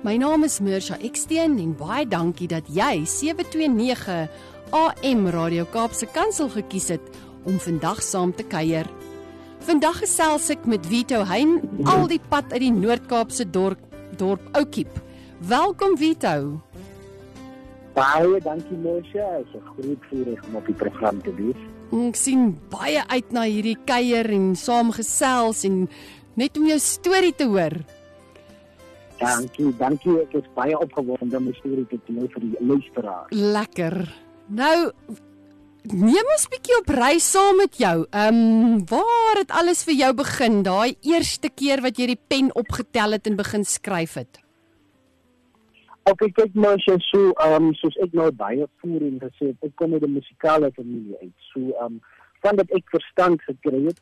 My naam is Mirsha Eksteen en baie dankie dat jy 729 AM Radio Kaapse Kansel gekies het om vandag saam te kuier. Vandag gesels ek met Vito Hein al die pad uit die Noord-Kaapse dorp dorp Oukiep. Welkom Vito. Baie dankie Mirsha, is 'n groot voorreg om op die program te wees. Ek sien baie uit na hierdie kuier en saam gesels en net om jou storie te hoor. Dankie, dankie. Ek is baie opgewonde om my storie te deel vir die luisteraars. Lekker. Nou neem ons bietjie op reis saam met jou. Ehm um, waar het alles vir jou begin? Daai eerste keer wat jy die pen opgetel het en begin skryf het. Ok, kyk maar jy so ehm um, soos ek nou baie voor en gesê het, ek kom uit 'n musikale familie uit. So ehm um, van dat ek verstand gekry het,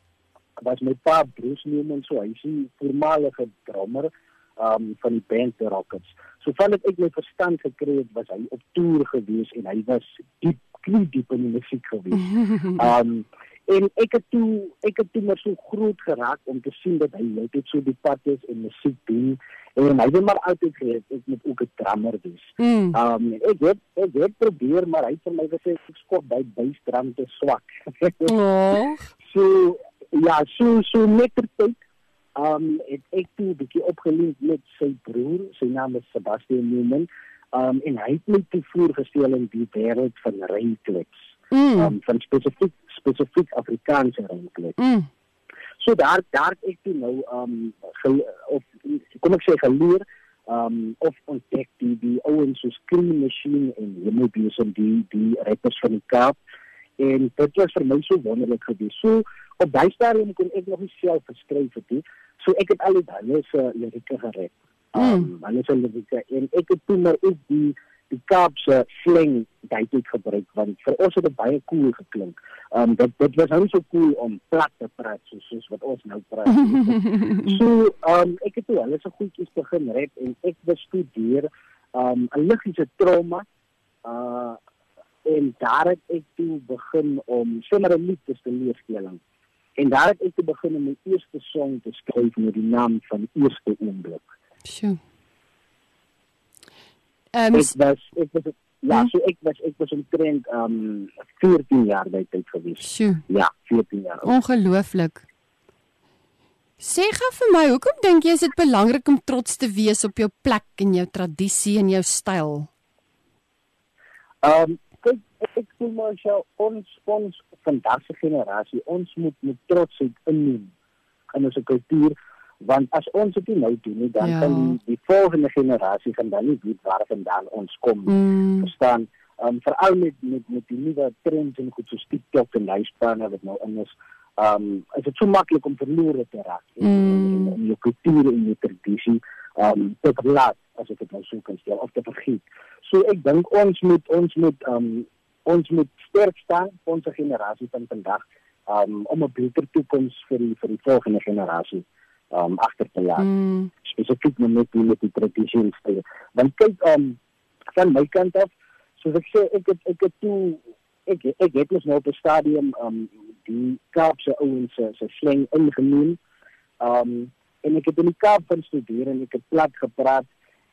was my pa Bruce Newman so hy is 'n voormalige drummer um van die band The Rockets. So vandat ek my verstand gekry het, was hy op toer gewees en hy was diep knie diep in die musiek gewees. um en ek het toe ek het toe maar so groot geraak om te sien dat hy net so die pad is en musiek doen en hy het maar altyd gesê ek moet ook 'n drummer wees. Mm. Um ek het ek het probeer maar hy het vir my gesê ek skop by bassdrum te swak. oh. So ja, so so net tyd um het ek toe 'n bietjie opgelink met sy broer, sy naam is Sebastian Newman. Um en hy het my toe voorgestel in die wêreld van reinkliks. Mm. Um van spesifiek spesifiek Afrikaanse reinkliks. Mm. So daar daar ek toe nou um ge, of kom ek sê geleer um of ontdek die die ouens soos Cream Machine en Hemobius en die die rappers van die Kaap en dit was vir my so wonderlik gewees. So op daai stadium kon ek nog nie self geskryf het nie. So ek het al die hulle se lirieke gered. Um mm. hulle se lirieke en ek het toe maar ook die die Kaapse slang daai gebruik want vir ons het dit baie cool geklink. Um dit dit was nou so cool om plat te praat soos, soos wat ons nou praat. so um ek het toe hulle se goedjies begin rap en ek bestudeer um 'n liggiese trauma uh en daar het ek toe begin om sommer 'n lied te leer speel. En daar het ek te begin om my eerste song te skryf met die naam van Eerste Oomblik. Sjoe. Ehm um, ek was ek was ja, hm? so ek was ek was omtrent ehm um, 14 jaar by tyd gewees. Sjoe. Ja, 14 jaar. Ongelooflik. Sê gou vir my, hoekom dink jy is dit belangrik om trots te wees op jou plek en jou tradisie en jou styl? Ehm um, kyk ek voel maar so ons ons vandag se generasie ons moet met trotsheid inneem in ons kultuur want as ons dit nou doen nie dan ja. kan die, die volgende generasie van dan nie weet waar vandaan ons kom mm. verstaan um, veral met met met die nuwe trends en goed so TikTok en livespanne wat nou in is um is dit so maklik om verlore te raak in, mm. in, in jou kultuur en jou tradisie um te verlaat as ek dit nou so kan stel of te vergeet so ek dink ons moet ons moet um ons moet sterk staan vir ons generasie van vandag um, om 'n beter toekoms vir die vir die volgende generasie um agter te laat. Mm. Spesifiek met die met die tradisies. Want kyk um van my kant af, soos ek sê, ek het ek het toe ek ek het mos nou op die stadium um die Kaapse ouens se se slang ingeneem. Um en ek het in die Kaap van studeer en ek het plat gepraat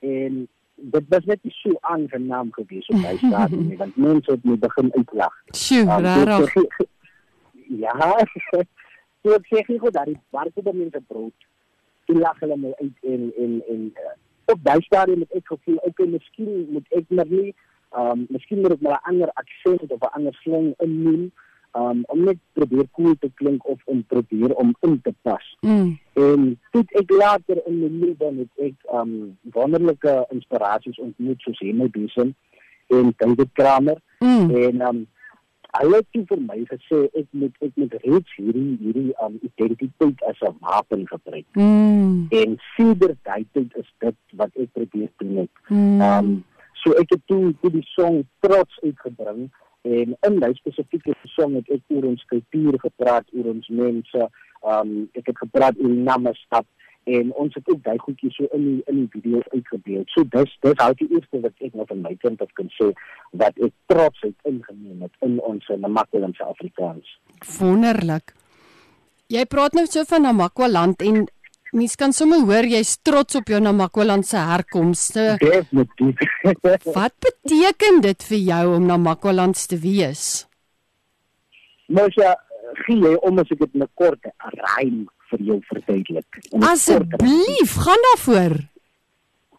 en dit was net nie so aangenaam geweest op staat nie want mense het my begin uitlag. Sjoe, um, rarig. Ja. So ek sê gou dat die warke by mense brood. Toe lag hulle my uit en en en uh, op daai stadium het ek gevoel okay, miskien moet ek maar nie ehm um, miskien moet ek maar 'n ander aksent of 'n ander slang inneem um, om net probeer cool te klink of om probeer om in te pas. Mm. En dit ek later in my lewe met ek um wonderlike inspirasies ontmoet soos Hemel Besen en David Kramer mm. en um hulle het vir my gesê ek moet ek moet reeds hierdie hierdie um identiteit as 'n wapen gebruik. Mm. En sedert daai tyd is dit wat ek probeer doen. Mm. Um so ek het toe die song trots uitgebring En in daai spesifieke song het ek oor ons kultuur gepraat, oor ons mense. Um ek het gepraat oor Namaste en ons het ook daai goedjies so in die in die video uitgebeeld. So dis dis hou die eerste wat ek nog van my kind af kan sê dat ek trots het ingeneem het in ons Namakwalandse Afrikaans. Wonderlik. Jy praat nou so van Namakwaland en mens kan sommer hoor jy's trots op jou Namakwalandse herkomste. Definitief. Wat beteken dit vir jou om Namakwalands te wees? Mos ja, gee om as ek dit 'n kort rym vir jou verduidelik. Asseblief, gaan daarvoor.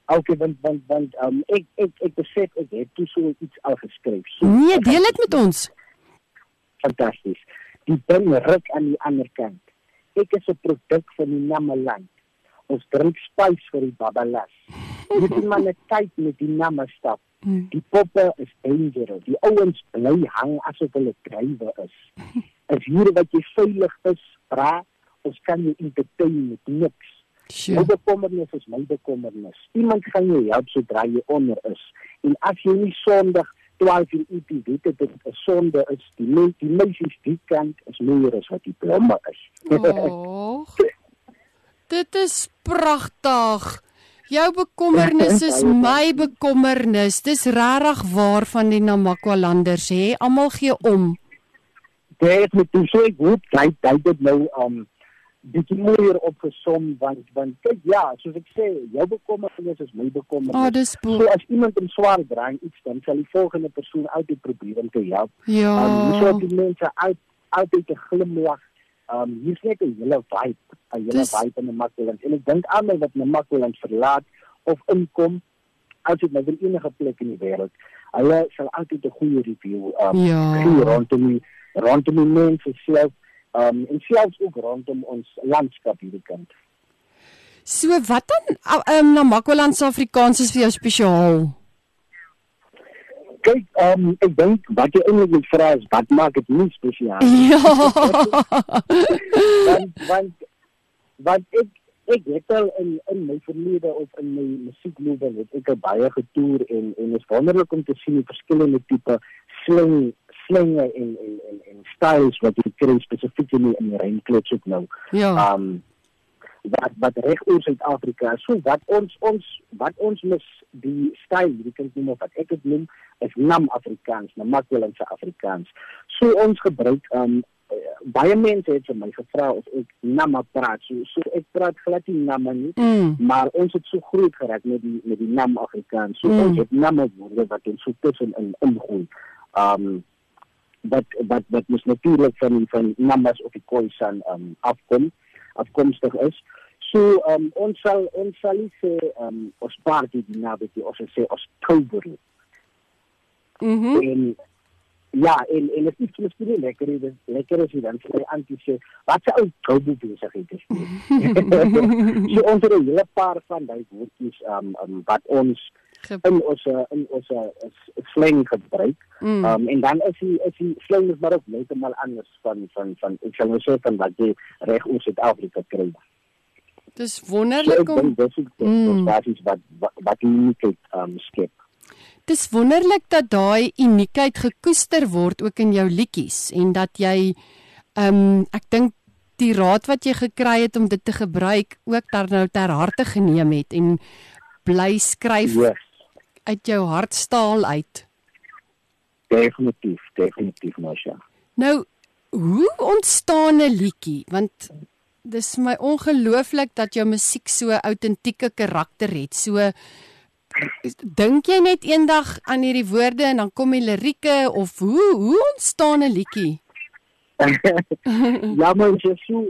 Okay, want want want um, ek ek ek besef ek het toe so iets al geskryf. So, Nee, deel dit met ons. fantasties. Die ding ruk aan die ander kant. Ek is 'n produk van die Namaland. Ons drink spys vir die babalas. Dit is maar net tyd met die Namastap. Hmm. Die poppe is dangerous. Die ouens bly hang asof hulle drywe is. As hier wat jy veilig is, bra, ons kan jou entertain met niks. My Sjoe. bekommernis is my bekommernis. Iemand gaan jou help sodra jy onder is. En as jy nie Sondag 12 uur eet, nie, weet dit 'n sonde is. Die mens, die meisies die kant is meer as wat die blomme is. Oh. Dit is pragtig. Jou bekommernis is my bekommernis. Dis regtig waar van die Namakwalanders hè. Almal gee om. Dit met toe so hoop jy jy dit nou um bietjie mooier opgesom want want kyk ja, soos ek sê, jou bekommernis is my bekommernis. Oh, dis bo- So as iemand in swaar dra iets dan sal die volgende persoon altyd probeer om te help. Ja. Um, so die mense uit altyd 'n glimlag. Um hier's net 'n hele vibe, 'n hele Dis- vibe in die Makwaland. En ek dink almal wat na Makwaland verlaat of inkom, as dit nou vir enige plek in die wêreld, hulle sal altyd 'n goeie review um Ja. gee rondom die rondom die mense self. Um en selfs ook rondom ons landskap hierdie kant. So wat dan ehm um, Namakwalandse Afrikaans is vir jou spesiaal? Kyk, um ek dink wat jy eintlik moet vra is wat maak dit nie spesiaal? Ja. want want want ek ek het al in in my verlede of in my musiekloopbaan het ek baie getoer en en is wonderlik om te sien die verskillende tipe sling slinge en en en en styles wat jy kry spesifiek in die, in die ook nou. ja. Um wat wat reg oor Suid-Afrika is. So wat ons ons wat ons mis die styl, jy kan noem wat ek dit noem, is nam Afrikaans, Namakwalandse Afrikaans. So ons gebruik um eh, baie mense het vir my gevra of ek nama praat. So, so ek praat glad nie nama nie, Mm. maar ons het so groot geraak met die met die nam Afrikaans. So Mm. ons het nama woorde wat ons so tussen in ingooi. Um wat wat wat mos natuurlik van van namas of die Khoisan um afkom afkomstig is. So um ons sal ons sal nie sê um ons party die naby die ons sê ons Oktober. Mhm. En ja, en en dit is miskien nie lekker is lekker is dan sê antie sê wat se ou Oktober besigheid is. nie. so ons het 'n hele paar van daai woordjies um, um wat ons in ons in ons slang gebruik. Mm. Um en dan is die is die slang is maar ook heeltemal anders van van van ek sal nou sê van wat jy reg oor Suid-Afrika kry. Dis So wonderlik ek om dis is Mm. basies wat wat, wat uniekheid um skep. Dis wonderlik dat daai uniekheid gekoester word ook in jou liedjies en dat jy ehm um, ek dink die raad wat jy gekry het om dit te gebruik ook daar nou ter harte geneem het en bly skryf Yes, uit jou hartstaal uit. definitief, definitief Masha. Nou, hoe ontstaan 'n liedjie? Want dis my ongelooflik dat jou musiek so autentieke karakter het. So dink jy net eendag aan hierdie woorde en dan kom die lirieke of hoe hoe ontstaan 'n liedjie? ja, maar jy so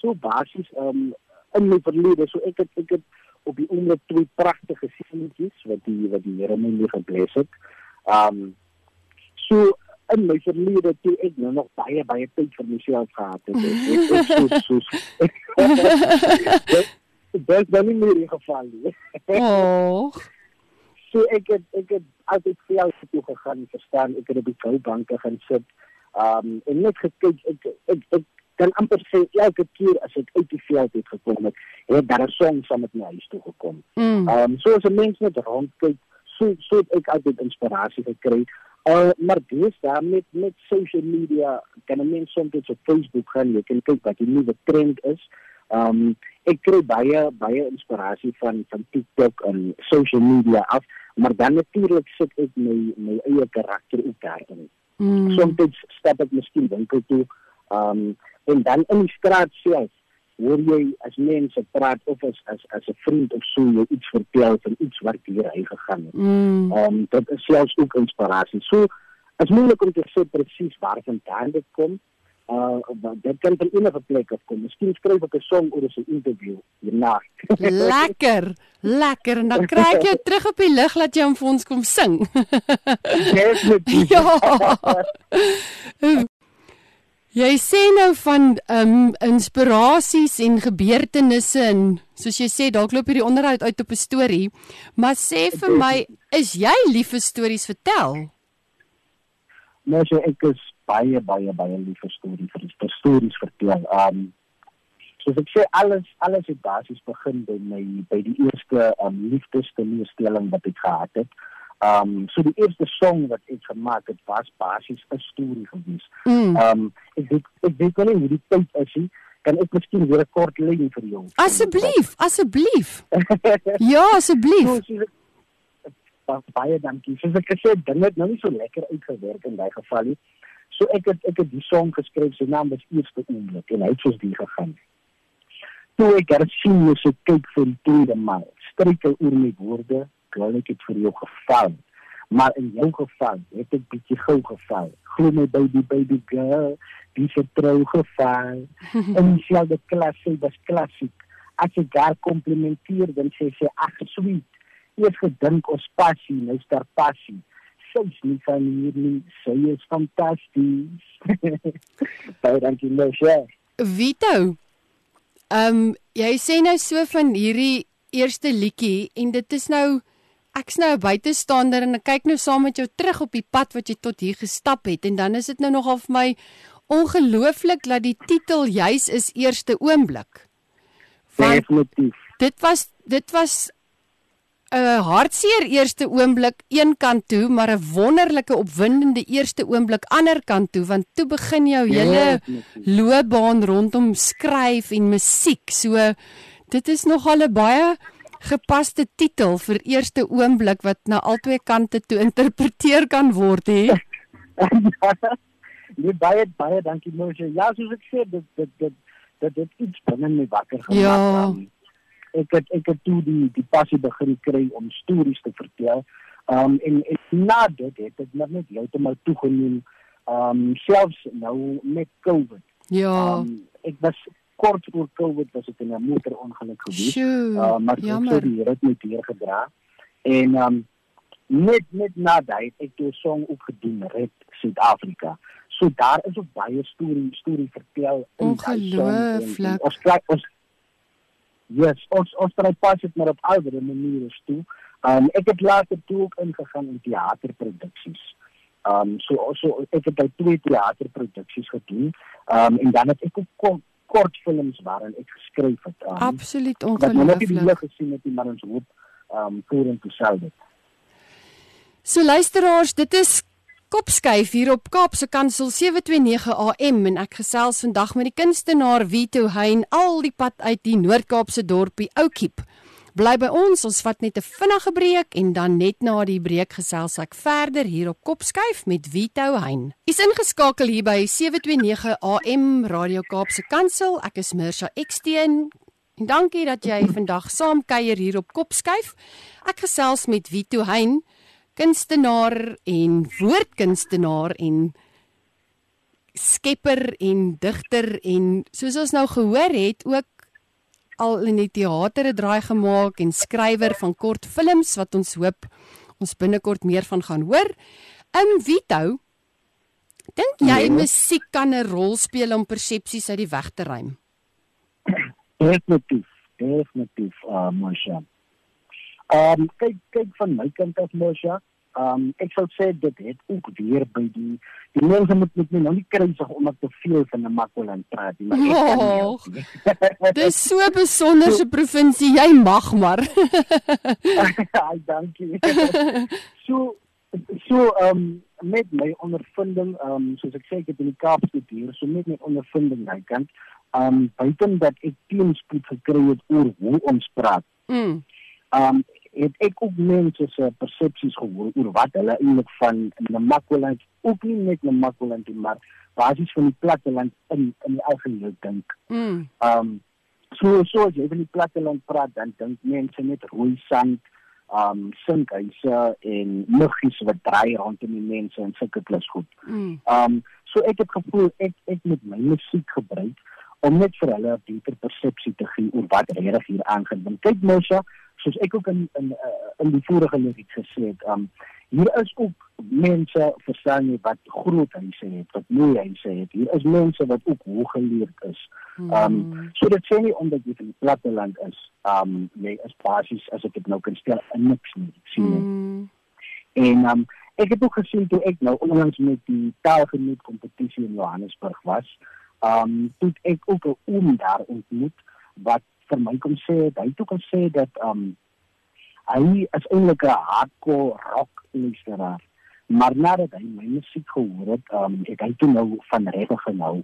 so basies um in my verlede, so ek het ek het op die oomblik twee pragtige seentjies wat die wat die Here my mee gebless het. Um so in my verlede toe ek nou nog baie baie tyd vir myself gehad het. Ek, ek, ek so so Dit dit dan nie meer in geval nie. Oh. So ek het ek het altyd veel toe gegaan, verstaan, ek het op die koubanke gaan sit. Um en net gekyk ek ek, ek kan amper sê elke keer as ek uit die veld het gekom het, het daar 'n song saam met my huis toe gekom. Mm. Um so as 'n mens net rondkyk, so so het ek altyd inspirasie gekry Uh, maar dis daar met met social media kan 'n mens soms op Facebook gaan jy kan kyk wat die nuwe trend is. Um ek kry baie baie inspirasie van van TikTok en social media af, maar dan natuurlik sit ek my my eie karakter ook daarin. Mm. Soms stap ek miskien winkel toe, um en dan in die straat self hoor jy as mense praat of as as as 'n vriend of so jy iets vertel van iets wat hier hy gegaan het. Mm. Um dit is selfs ook inspirasie. So is moeilik om te sê presies waar vandaan dit kom. Uh dit kan van enige plek af kom. Miskien skryf ek 'n song oor 'n interview hierna. lekker. Lekker. En dan kry ek jou terug op die lig laat jy hom vir ons kom sing. Definitief. ja. Jy sê nou van ehm um, inspirasies en gebeurtenisse en soos jy sê dalk loop hierdie onderhoud uit op 'n storie, maar sê vir my, is jy lief vir stories vertel? Nou so ek is baie baie baie lief vir stories vir stories vertel. Um soos ek sê alles alles het basies begin by my by die eerste um liefdesstooriestelling wat ek gehad het. Um so die eerste song wat ek gemaak het was basies 'n storie gewees. Mm. Um ek weet ek weet nie hoe die tyd is nie kan ek miskien weer 'n kort lyn vir jou. Asseblief, asseblief. ja, asseblief. So, baie dankie. Soos ek gesê het, dinge het nou nie so lekker uitgewerk in daai geval nie. So ek het ek het die song geskryf, sy naam was Eerste Oomblik en hy het soos die gegaan. Toe ek daar sien moet ek kyk vir die tweede maal. Struikel oor my woorde, ek het vir jou geval. Maar in jou geval het ek bietjie gou geval. Glo my baby baby girl, dis 'n trou geval. en sy het die klas, sy was klassiek. As jy daar komplimenteer, dan sê sy ag, sweet eers gedink ons passie, nou daar passie. Sy's nie van hier nie, sy is fantasties. Baie dankie nou, sê. Vito. Ehm um, jy sê nou so van hierdie eerste liedjie en dit is nou ek's nou 'n buitestander en ek kyk nou saam met jou terug op die pad wat jy tot hier gestap het en dan is dit nou nogal vir my ongelooflik dat die titel juis is eerste oomblik. Definitief. Dit was dit was 'n hartseer eerste oomblik een kant toe, maar 'n wonderlike opwindende eerste oomblik ander kant toe, want toe begin jou hele loopbaan rondom skryf en musiek. So dit is nogal 'n baie gepaste titel vir eerste oomblik wat na albei kante toe interpreteer kan word, hè. Nee, baie baie dankie Moshe. Ja, soos ek sê, dit dit dit dit dit iets binne my wakker gemaak. Ja. Um, ek het ek het toe die die passie begin kry om stories te vertel. Um en, en na dit het ek net net heeltemal toegeneem. Um selfs nou met COVID. Ja. Um ek was kort voor COVID was ek in 'n motorongeluk gewees. Uh, maar jammer. ek het net hier gedra. En um net net na daai ek toe 'n song ook gedoen red Suid-Afrika. So daar is ook baie storie storie vertel in daai song. Ons kry ons Yes, ons ons try pas dit maar op ander maniere toe. Um ek het later toe ook ingegaan in teaterproduksies. Um so so ek het by twee teaterproduksies gedoen. Um en dan het ek ook kortfilms waarin ek geskryf het. Um, Absoluut ongelooflik. Ek het die lig gesien met die maar ons hoop um vorentoe sal dit. So luisteraars, dit is Kopskyf hier op Kaapse Kansel 729 AM en ek gesels vandag met die kunstenaar Vito Hein al die pad uit die Noord-Kaapse dorpie Oukiep. Bly by ons, ons vat net 'n vinnige breek en dan net na die breek gesels ek verder hier op Kopskyf met Vito Hein. Is ingeskakel hier by 729 AM Radio Kaapse Kansel. Ek is Mirsha Eksteen. En dankie dat jy vandag saam kuier hier op Kopskyf. Ek gesels met Vito Hein kunstenaar en woordkunstenaar en skepper en digter en soos ons nou gehoor het ook al in die teater 'n draai gemaak en skrywer van kortfilms wat ons hoop ons binnekort meer van gaan hoor. Um Vito, dink jy ja. musiek kan 'n rol speel om persepsies uit die weg te ruim? Definitief, definitief, uh, Moshe. Ehm um, kyk kyk van my kant af Mosha. Ehm um, ek sou sê dit het ook weer by die die mense moet met my nou nie krysig omdat te veel van 'n Makolan praat nie. Oh, dis so 'n besonderse provinsie, jy mag maar. Ai, dankie. so so ehm um, met my ondervinding, ehm um, soos ek sê ek het in die Kaap gestudeer, so met my ondervinding daai kant, ehm um, buiten dat ek teenspoed gekry het oor hoe ons praat. Mm. Ehm um, het ek ook mense se persepsies gehoor oor wat hulle eintlik van Namakwaland, ook nie net Namakwaland nie, maar basies van die platteland in in die algemeen dink. Mm. Um, so so as jy van die platteland praat, dan dink mense net rooi sand um sinkhuise en muggies wat draai rondom die mense en sulke plus goed. Mm. Um so ek het gevoel ek ek moet my musiek gebruik om net vir hulle 'n beter persepsie te gee oor wat regtig hier aangaan. Want kyk Mosha, soos ek ook in in uh, in die vorige liriek gesê het, um hier is ook mense verstaan jy wat groot huise het, wat mooi huise het. Hier is mense wat ook hooggeleerd is. Um Mm. so dit sê nie omdat jy van die platteland is, um jy is basies as ek dit nou kan stel in niks nie. sien jy? Mm. En um ek het ook gesien toe ek nou onlangs met die taalgenoot kompetisie in Johannesburg was, um toe ek ook 'n oom daar ontmoet wat vir my kom sê, het, hy het ook gesê dat um hy is eintlik 'n hardcore rock luisteraar. Maar nadat hy my musiek gehoor het, um het hy toe nou van regtig genou.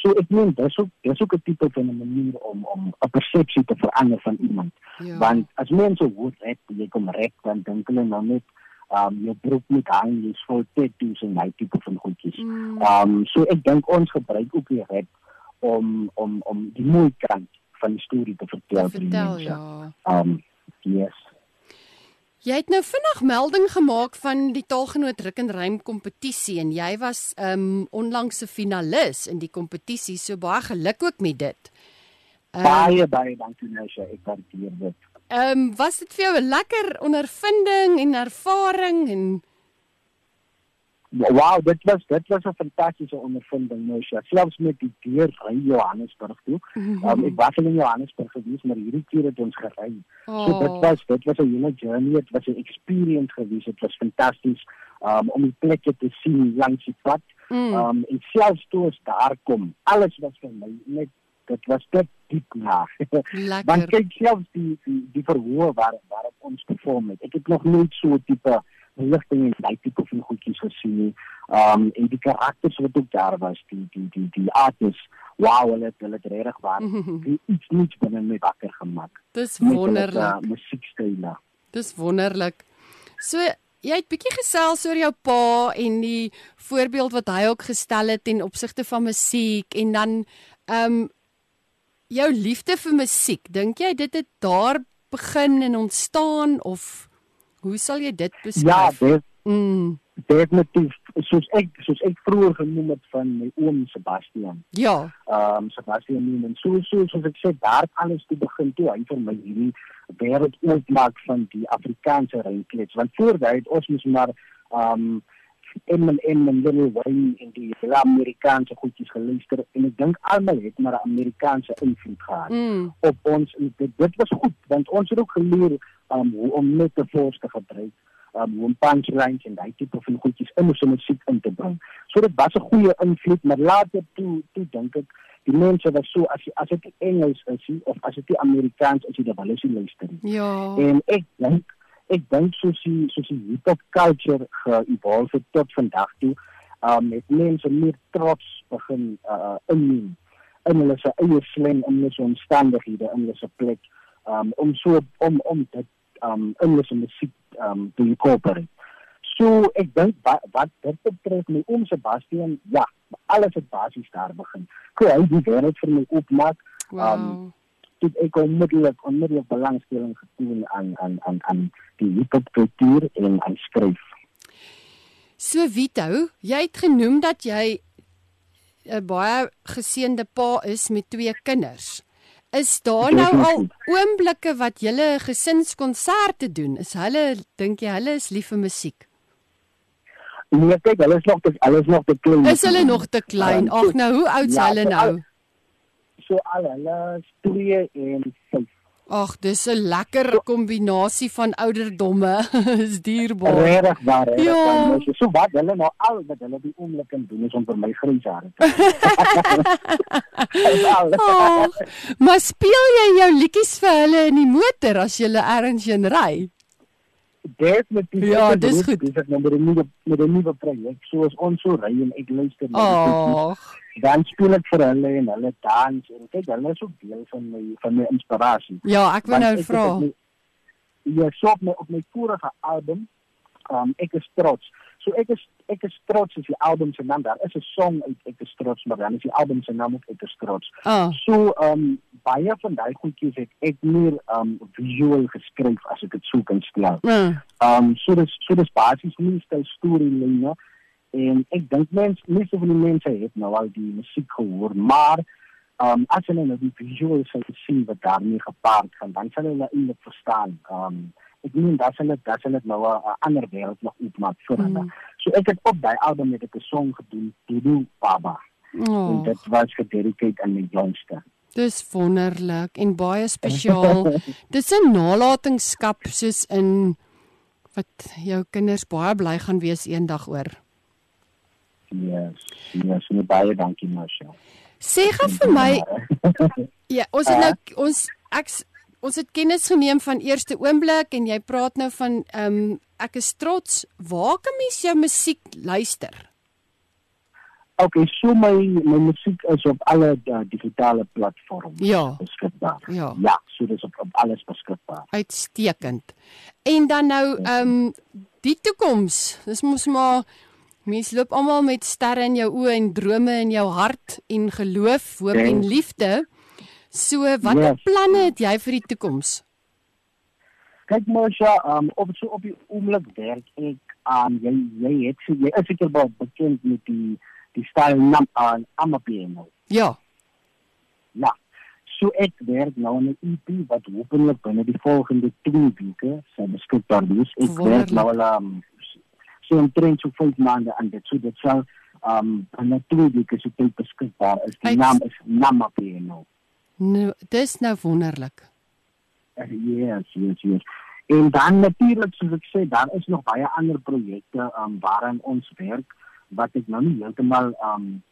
So ek meen dis ook dis ook 'n tipe van 'n manier om om 'n persepsie te verander van iemand. Ja. Want as mense hoor rap, jy kom rap dan dink hulle nou net um jou broek moet hang, jy's vol tattoos en daai tipe van goedjies. Mm. Um so ek dink ons gebruik ook die rap om om om die mooi kant van die storie te vertel vir die mense. ja. Um yes. Jy het nou vinnig melding gemaak van die taalgenoot Ruk en Rym kompetisie en jy was um onlangs 'n finalis in die kompetisie. So baie geluk ook met dit. Ehm Baie baie dankie Nesha, ek waardeer dit. um, was dit vir jou 'n lekker ondervinding en ervaring en Wow, dit was dit was 'n fantastiese ondervinding Nesha. Selfs met die deur ry Johannesburg toe. Um, ek was al in Johannesburg gewees, maar hierdie keer het ons gery. So dit Oh. was dit was 'n hele journey, dit was 'n experience gewees. Dit was fantasties um, om die plekke te sien langs die pad. Mm. Um en selfs toe ons daar kom, alles was vir my net dit was dit diep na. Want kyk selfs die die, die verhoor waar waar ons perform het. Ek het nog nooit so tipe ligting en daai tipe van goedjies gesien nie. Um en die karakters wat ook daar was, die die die die artists, wow, hulle het hulle regtig waar iets niets binne my wakker gemaak. Dis hulle, wonderlik. uh, musiekstyle. Dis wonderlik. So jy het bietjie gesels oor jou pa en die voorbeeld wat hy ook gestel het ten opsigte van musiek en dan ehm um, jou liefde vir musiek. Dink jy dit het daar begin en ontstaan of hoe sal jy dit Ja, beskryf? dit mm, definitief soos ek soos ek vroeër genoem het van my oom Sebastian. ja. Ehm um, Sebastian Newman. So so soos ek sê daar alles toe begin toe hy vir my hierdie wêreld oopmaak van die Afrikaanse rymklets. Want voor daai het ons mos maar ehm um, en en en little Wayne in die hele Amerikaanse goedjies geluister en ek dink almal het maar 'n Amerikaanse invloed gehad Mm, op ons en dit, dit was goed want ons het ook geleer um, hoe om metafoors te gebruik um, hoe om punchlines en daai tipe van goedjies in ons musiek in te bring. So dit was 'n goeie invloed, maar later toe toe dink ek die mense was so as jy- as dit Engels is nie, of as dit nie Amerikaans is, jy dan wel eens nie luister nie. ja. En ek dink ek dink soos die soos die hip-hop culture ge-evolve tot vandag toe, um het mense meer trots begin uh inneem in hulle se eie slang, in hulle se omstandighede, in hulle se plek, um om so om om dit um in hulle se musiek um te incorporate. So ek dink wat, wat dit betref my oom Sebastian, ja, alles het basies daar begin. Kyk, hy die wêreld vir my oopmaak Wow. het ek onmiddellik onmiddellik belangstelling getoon aan aan aan aan die hiphop kultuur en aan skryf. So Vito, jy het genoem dat jy 'n baie geseënde pa is met twee kinders. Is daar nou al oomblikke wat julle gesinskonserte doen? Is hulle dink jy hulle is lief vir musiek? Nee, kyk, hulle is nog te hulle is nog te klein. Is hulle nog te klein? Ja, Ag nou, hoe oud is ja, hulle nou? So al hulle is 2 en 5. Ag, dis 'n lekker kombinasie van ouderdomme. is dierbaar. Regtig waar. regtig Ja. mens. So wat hulle nou al wat hulle die oomblik kan doen is om vir my grys hare te. Ag, maar speel jy jou liedjies vir hulle in die motor as jy ergens heen ry? Definitief. Ja, Ek is dis goed. Besig nou met 'n nuwe met 'n nuwe projek. Soos ons so ry en ek luister na die dan speel ek vir hulle en hulle dans en kyk hulle is ook deel van my van my inspirasie. Ja, ek wil nou ek vra. Ja, so op my op my vorige album, um ek is trots. So ek is ek is trots is die album se naam. Daar is 'n song uit ek is trots, maar dan is die album se naam ook ek is trots. Ah, So um baie van daai goedjies het ek meer um visueel geskryf as ek dit sou kan stel. uh, Um so dis so dis basies nie stel storielyne en ek dink mense meeste van die mense het nou al die musiek gehoor, maar um as hulle nou die visueel sou sien wat daarmee gepaard gaan, dan sal hulle eintlik verstaan. Um ek meen dat hulle dat hulle nou 'n ander wêreld nog oopmaak vir hulle. Mm. So ek het op daai album met 'n song gedoen, Dodo Baba. En oh, dit was gededicate aan my jongste. dis wonderlik en baie spesiaal. Dis 'n nalatenskap soos in wat jou kinders baie bly gaan wees eendag oor. Yes, yes, nee, baie dankie Marshall. Sê gou vir my, ja, ons het nou ons ek ons het kennis geneem van eerste oomblik en jy praat nou van ehm um, ek is trots. Waar kan mens jou musiek luister? Okay, so my my musiek is op alle uh, digitale platforms Ja. beskikbaar. Ja. Ja, so dis op, op alles beskikbaar. Uitstekend. En dan nou ehm um, die toekoms. Dis mos maar mense loop almal met sterre in jou oë en drome in jou hart en geloof, hoop en Ja. liefde. So watter Yes. planne het jy vir die toekoms? Kyk Marsha, um op so op die oomblik werk ek aan jy jy het so jy is seker baie bekend met die die styl nam aan amapiano. Ja. Ja. So ek werk nou aan 'n EP wat hopelik binne die volgende 2 weke sal beskikbaar wees. Ek Wonderlik. werk nou al um, so omtrent so 5 maande aan dit. So dit sal um binne 2 weke so tyd beskikbaar is. Die Uit- naam is Namapiano. Nou, dis nou wonderlik. Uh, yes, yes, yes. En dan natuurlik soos ek sê, daar is nog baie ander projekte um waaraan ons werk wat ek nou nie heeltemal um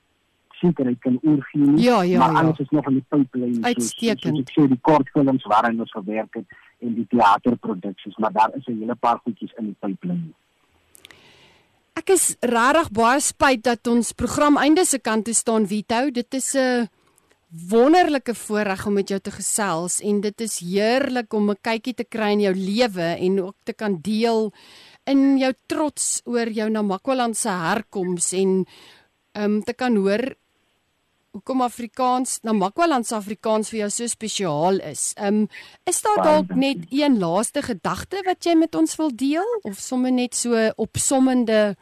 seker ek kan oorgee nie. Ja, ja, maar ja. alles is nog in die pipeline. soos- Uitstekend. Soos ek sê die kortfilms waaraan ons gewerk het en die teaterproduksies, maar daar is 'n hele paar goedjies in die pipeline. Ek is regtig baie spyt dat ons program einde se kant toe staan Vito. Dit is 'n wonderlike voorreg om met jou te gesels en dit is heerlik om 'n kykie te kry in jou lewe en ook te kan deel in jou trots oor jou Namakwaland se herkoms en um te kan hoor hoekom Afrikaans Namakwaland se Afrikaans vir jou so spesiaal is. Um is daar dalk net een laaste gedagte wat jy met ons wil deel of sommer net so opsommende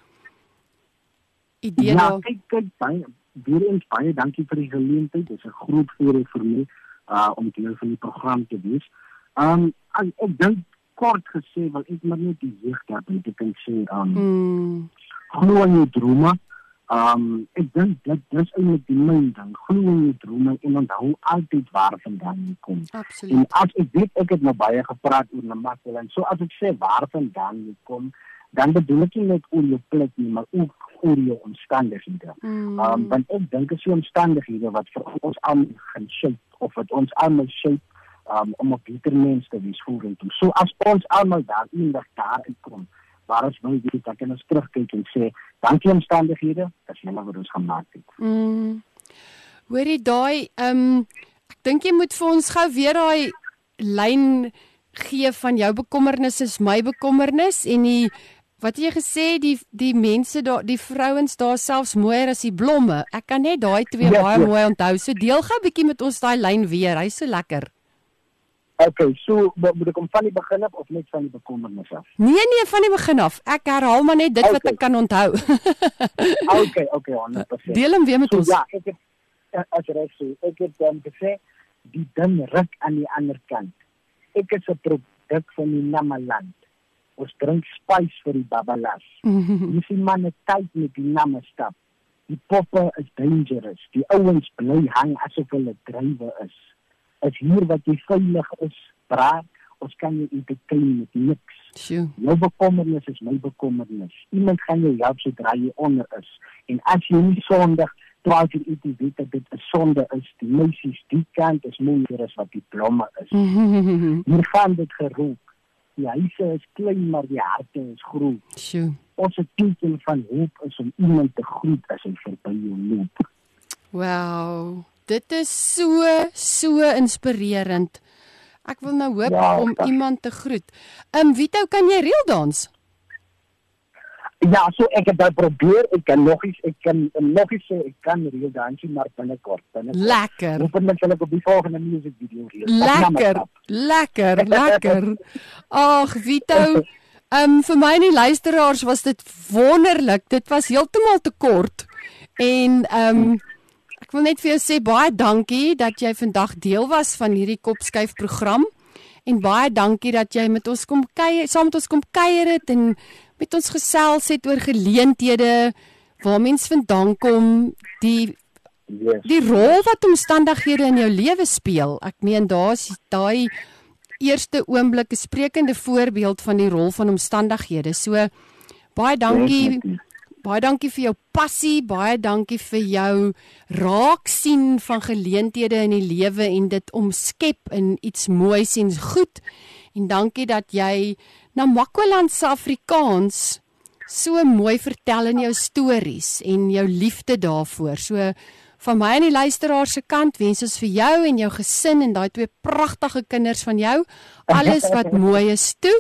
idee Ja, daar? kyk, kyk baie weer eens baie dankie vir die geleentheid. Dit is 'n groot voorreg vir my uh om deel van die program te wees. Um ek, ek dink kort gesê wil ek maar net die jeug daar net kan sê um Mm, glo in jou drome. Um ek dink dit dis eintlik die main ding. Glo in jou drome en onthou altyd waar vandaan jy kom. En absoluut. as ek weet ek het nou baie gepraat oor Namakwaland. So as ek sê waar vandaan jy kom, dan bedoel ek nie net oor jou plek nie, maar ook oor jou omstandighede. Mm, Um want ek dink is die omstandighede wat vir ons almal gaan shape of wat ons almal shape um om 'n beter mens te wees vorentoe. So as ons almal daar eendag daar uitkom, waar ons weet, dan kan ons terugkyk en sê, dankie omstandighede, dis net wat ons gemaak het. mm. Hoorie daai ehm ek dink jy moet vir ons gou weer daai lyn gee van jou bekommernis is my bekommernis en die wat jy gesê die die mense daar die vrouens daar selfs mooier as die blomme. Ek kan net daai twee Ja, baie ja. mooi onthou. So deel gou 'n bietjie met ons daai lyn weer. Hy's so lekker. Okay, so mo- moet ek om van die begin af of net van die bekommernis af? Nee nee, van die begin af. Ek herhaal maar net dit wat Okay. ek kan onthou. Okay, okay, 100%. deel hom weer met So ons. ja, ek het as reg sê, ek het dan gesê die ding ruk aan die ander kant. Ek is 'n produk van die Namaland. Ons drink spice vir die babalas. Jy sien manne tyd met die namme stap. Die poppe is dangerous. Die ouens bly hang asof hulle drywe is. Is hier wat jy veilig is, braak. Ons kan jou entertain met niks. Sjoe. Jou bekommernis is my bekommernis. Iemand gaan jou help sodra jy onder is. En as jy nie sondig 12 uur eet, weet dat dit 'n sonde is. Die meisies die kant is mooier as wat die blomme is. Hier gaan dit geroep. Die huise is klein, maar die harte is groot. Sjoe. Ons teken van hoop is om iemand te groet as hy verby jou loop. Wow. Dit is so so inspirerend. Ek wil nou hoop Ja, om tak. iemand te groet. Ehm um, Vito, kan jy reel dans? Ja, so ek het dit probeer. Ek kan nog eens, ek kan nog eens sê ek kan reël dansie maar binnekort. binnekort. Lekker. Hopelik sal ek op die volgende music video reël. Lekker. Lekker, lekker. Ag, Vito. Ehm um, vir my en die luisteraars was dit wonderlik. Dit was heeltemal te kort. En ehm um, wil net vir jou sê baie dankie dat jy vandag deel was van hierdie kopskuif program. En baie dankie dat jy met ons kom kuier, saam met ons kom kuier het en met ons gesels het oor geleenthede waar mens vandaan kom, die Yes. die rol wat omstandighede in jou lewe speel. Ek meen daar's daai eerste oomblik 'n sprekende voorbeeld van die rol van omstandighede. So baie dankie. Definitief. Baie dankie vir jou passie, baie dankie vir jou raak sien van geleenthede in die lewe en dit omskep in iets moois en goed. En dankie dat jy Namakwaland se Afrikaans so mooi vertel in jou stories en jou liefde daarvoor. So van my en die luisteraar se kant wens ons vir jou en jou gesin en daai twee pragtige kinders van jou alles wat mooi is toe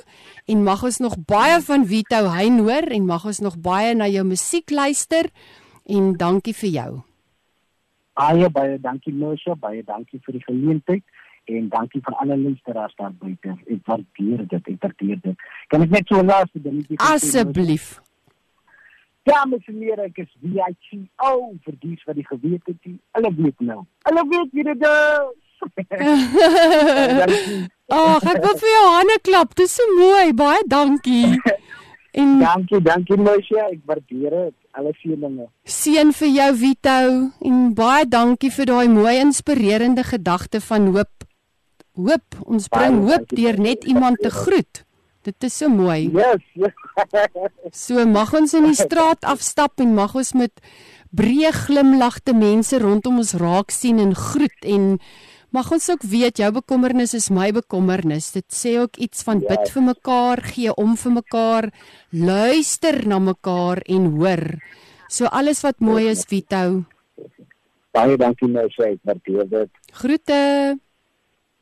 en mag ons nog baie van Vito Hein hoor en mag ons nog baie na jou musiek luister en dankie vir jou. Baie baie dankie Moshe, baie dankie vir die geleentheid en dankie vir alle luisteraars daar buite. Ek waardeer dit, ek waardeer dit. Kan ek net so laaste dingetjie sê, Moshe? Asseblief. Dames en here, ek is VIP. O, vir dies wat die geweet het, die, hulle weet nou. Hulle weet wie dit is. Ag, ek wil vir jou hande klap. Dis so mooi. Baie dankie. En Dankie, dankie Moshe, ek waardeer dit. Alle seëninge. seën vir jou Vito en baie dankie vir daai mooi inspirerende gedagte van hoop. Hoop, ons bring hoop deur net iemand te groet. Dit is so mooi. Yes, yes. So mag ons in die straat afstap en mag ons met breë glimlagte mense rondom ons raak sien en groet en mag ons ook weet jou bekommernis is my bekommernis. Dit sê ook iets van bid vir mekaar, gee om vir mekaar, luister na mekaar en hoor. So alles wat mooi is, Vito. baie dankie Moshe, ek waardeer dit. Groete.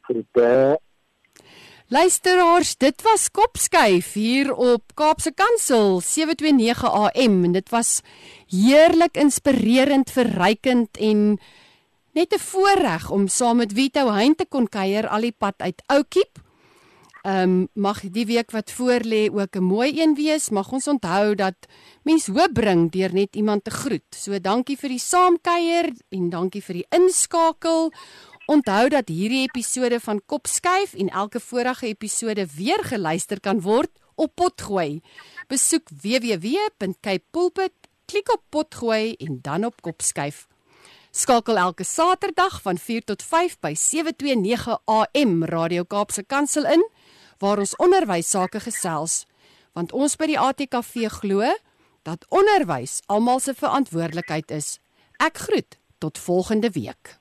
Groete. Luisteraars, dit was Kopskuif hier op Kaapse Kansel 729 AM en dit was heerlik inspirerend, verrykend en net 'n voorreg om saam met Vito Hein te kon kuier al die pad uit Oukiep. Ehm um, mag die week wat voorlê ook 'n mooi een wees. Mag ons onthou dat mens hoop bring deur net iemand te groet. So dankie vir die saamkuier en dankie vir die inskakel. Onthou dat hierdie episode van Kopskuif en elke vorige episode weer geluister kan word op Potgooi. Besoek www.capepulpit, klik op Potgooi en dan op Kopskuif. Skakel elke Saterdag van 4 tot 5 by 729 AM Radio Kaapse Kansel in waar ons onderwys sake gesels. Want ons by die ATKV glo dat onderwys almal se verantwoordelikheid is. Ek groet tot volgende week.